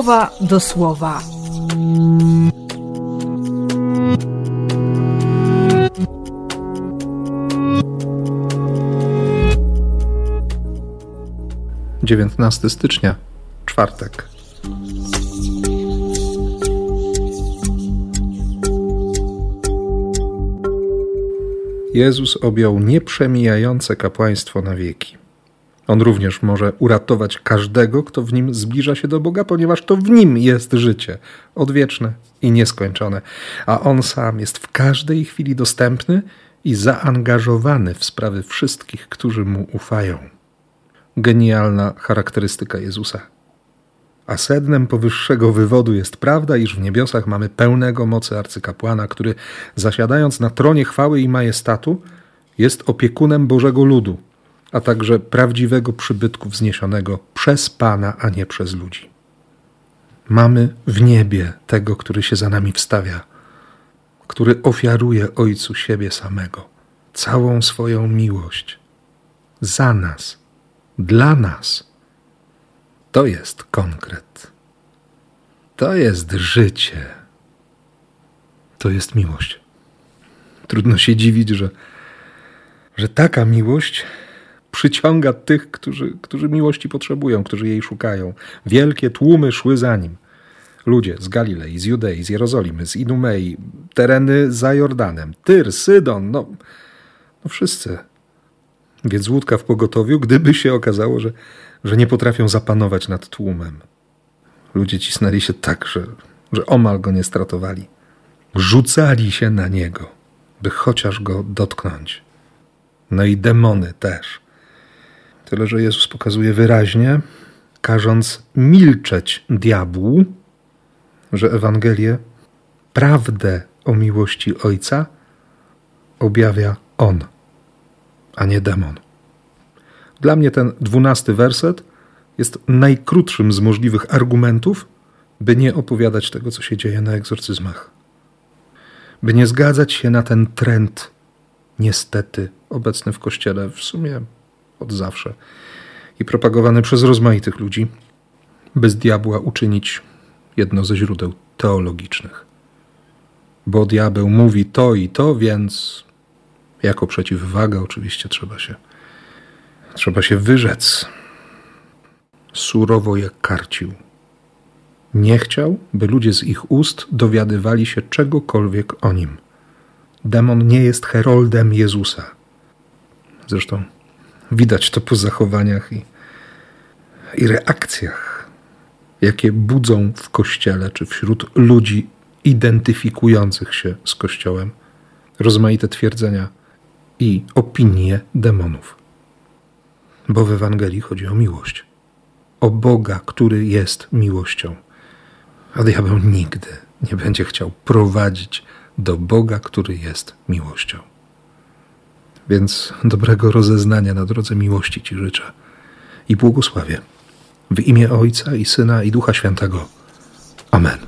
słowa do słowa. Dziewiętnasty stycznia, czwartek. Jezus objął nieprzemijające kapłaństwo na wieki. On również może uratować każdego, kto w nim zbliża się do Boga, ponieważ to w nim jest życie odwieczne i nieskończone, a on sam jest w każdej chwili dostępny i zaangażowany w sprawy wszystkich, którzy mu ufają. Genialna charakterystyka Jezusa. A sednem powyższego wywodu jest prawda, iż w niebiosach mamy pełnego mocy arcykapłana, który zasiadając na tronie chwały i majestatu, jest opiekunem Bożego ludu, a także prawdziwego przybytku wzniesionego przez Pana, a nie przez ludzi. Mamy w niebie tego, który się za nami wstawia, który ofiaruje Ojcu siebie samego, całą swoją miłość, za nas, dla nas to jest konkret. To jest życie. To jest miłość. Trudno się dziwić, że, że taka miłość przyciąga tych, którzy, którzy miłości potrzebują, którzy jej szukają. Wielkie tłumy szły za nim. Ludzie z Galilei, z Judei, z Jerozolimy, z Idumei, tereny za Jordanem, Tyr, Sydon, no, no wszyscy. Więc łódka w pogotowiu, gdyby się okazało, że że nie potrafią zapanować nad tłumem. Ludzie cisnęli się tak, że, że omal go nie stratowali. Rzucali się na niego, by chociaż go dotknąć. No i demony też. Tyle, że Jezus pokazuje wyraźnie, każąc milczeć diabłu, że Ewangelię, prawdę o miłości Ojca objawia On, a nie demon. Dla mnie ten dwunasty werset jest najkrótszym z możliwych argumentów, by nie opowiadać tego, co się dzieje na egzorcyzmach. By nie zgadzać się na ten trend, niestety, obecny w kościele w sumie od zawsze i propagowany przez rozmaitych ludzi, by z diabła uczynić jedno ze źródeł teologicznych. Bo diabeł mówi to i to, więc jako przeciwwaga oczywiście trzeba się Trzeba się wyrzec. Surowo je karcił. Nie chciał, by ludzie z ich ust dowiadywali się czegokolwiek o nim. Demon nie jest heroldem Jezusa. Zresztą widać to po zachowaniach i, i reakcjach, jakie budzą w kościele czy wśród ludzi identyfikujących się z kościołem rozmaite twierdzenia i opinie demonów bo w Ewangelii chodzi o miłość. O Boga, który jest miłością. A diabeł nigdy nie będzie chciał prowadzić do Boga, który jest miłością. Więc dobrego rozeznania na drodze miłości Ci życzę i błogosławię. W imię Ojca i Syna i Ducha Świętego. Amen.